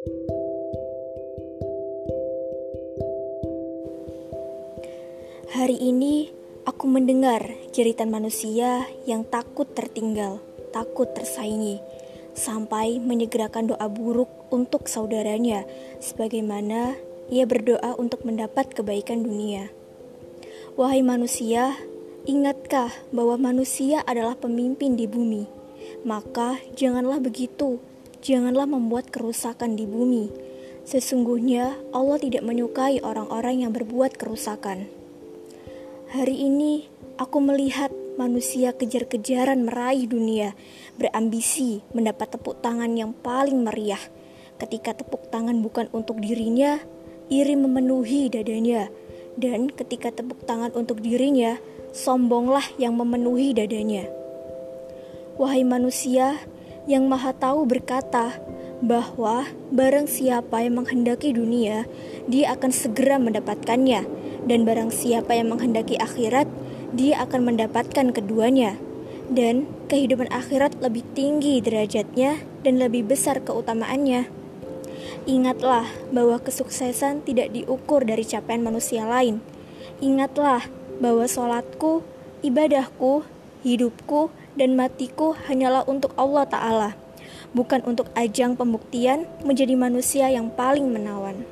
Hari ini aku mendengar jeritan manusia yang takut tertinggal, takut tersaingi, sampai menyegerakan doa buruk untuk saudaranya, sebagaimana ia berdoa untuk mendapat kebaikan dunia. Wahai manusia, ingatkah bahwa manusia adalah pemimpin di bumi? Maka janganlah begitu, janganlah membuat kerusakan di bumi. Sesungguhnya Allah tidak menyukai orang-orang yang berbuat kerusakan. Hari ini aku melihat manusia kejar-kejaran meraih dunia, berambisi mendapat tepuk tangan yang paling meriah. Ketika tepuk tangan bukan untuk dirinya, iri memenuhi dadanya. Dan ketika tepuk tangan untuk dirinya, sombonglah yang memenuhi dadanya. Wahai manusia, yang maha tahu berkata bahwa barang siapa yang menghendaki dunia, dia akan segera mendapatkannya dan barang siapa yang menghendaki akhirat, dia akan mendapatkan keduanya. Dan kehidupan akhirat lebih tinggi derajatnya dan lebih besar keutamaannya. Ingatlah bahwa kesuksesan tidak diukur dari capaian manusia lain. Ingatlah bahwa sholatku, ibadahku, hidupku, dan matiku hanyalah untuk Allah Ta'ala, bukan untuk ajang pembuktian menjadi manusia yang paling menawan.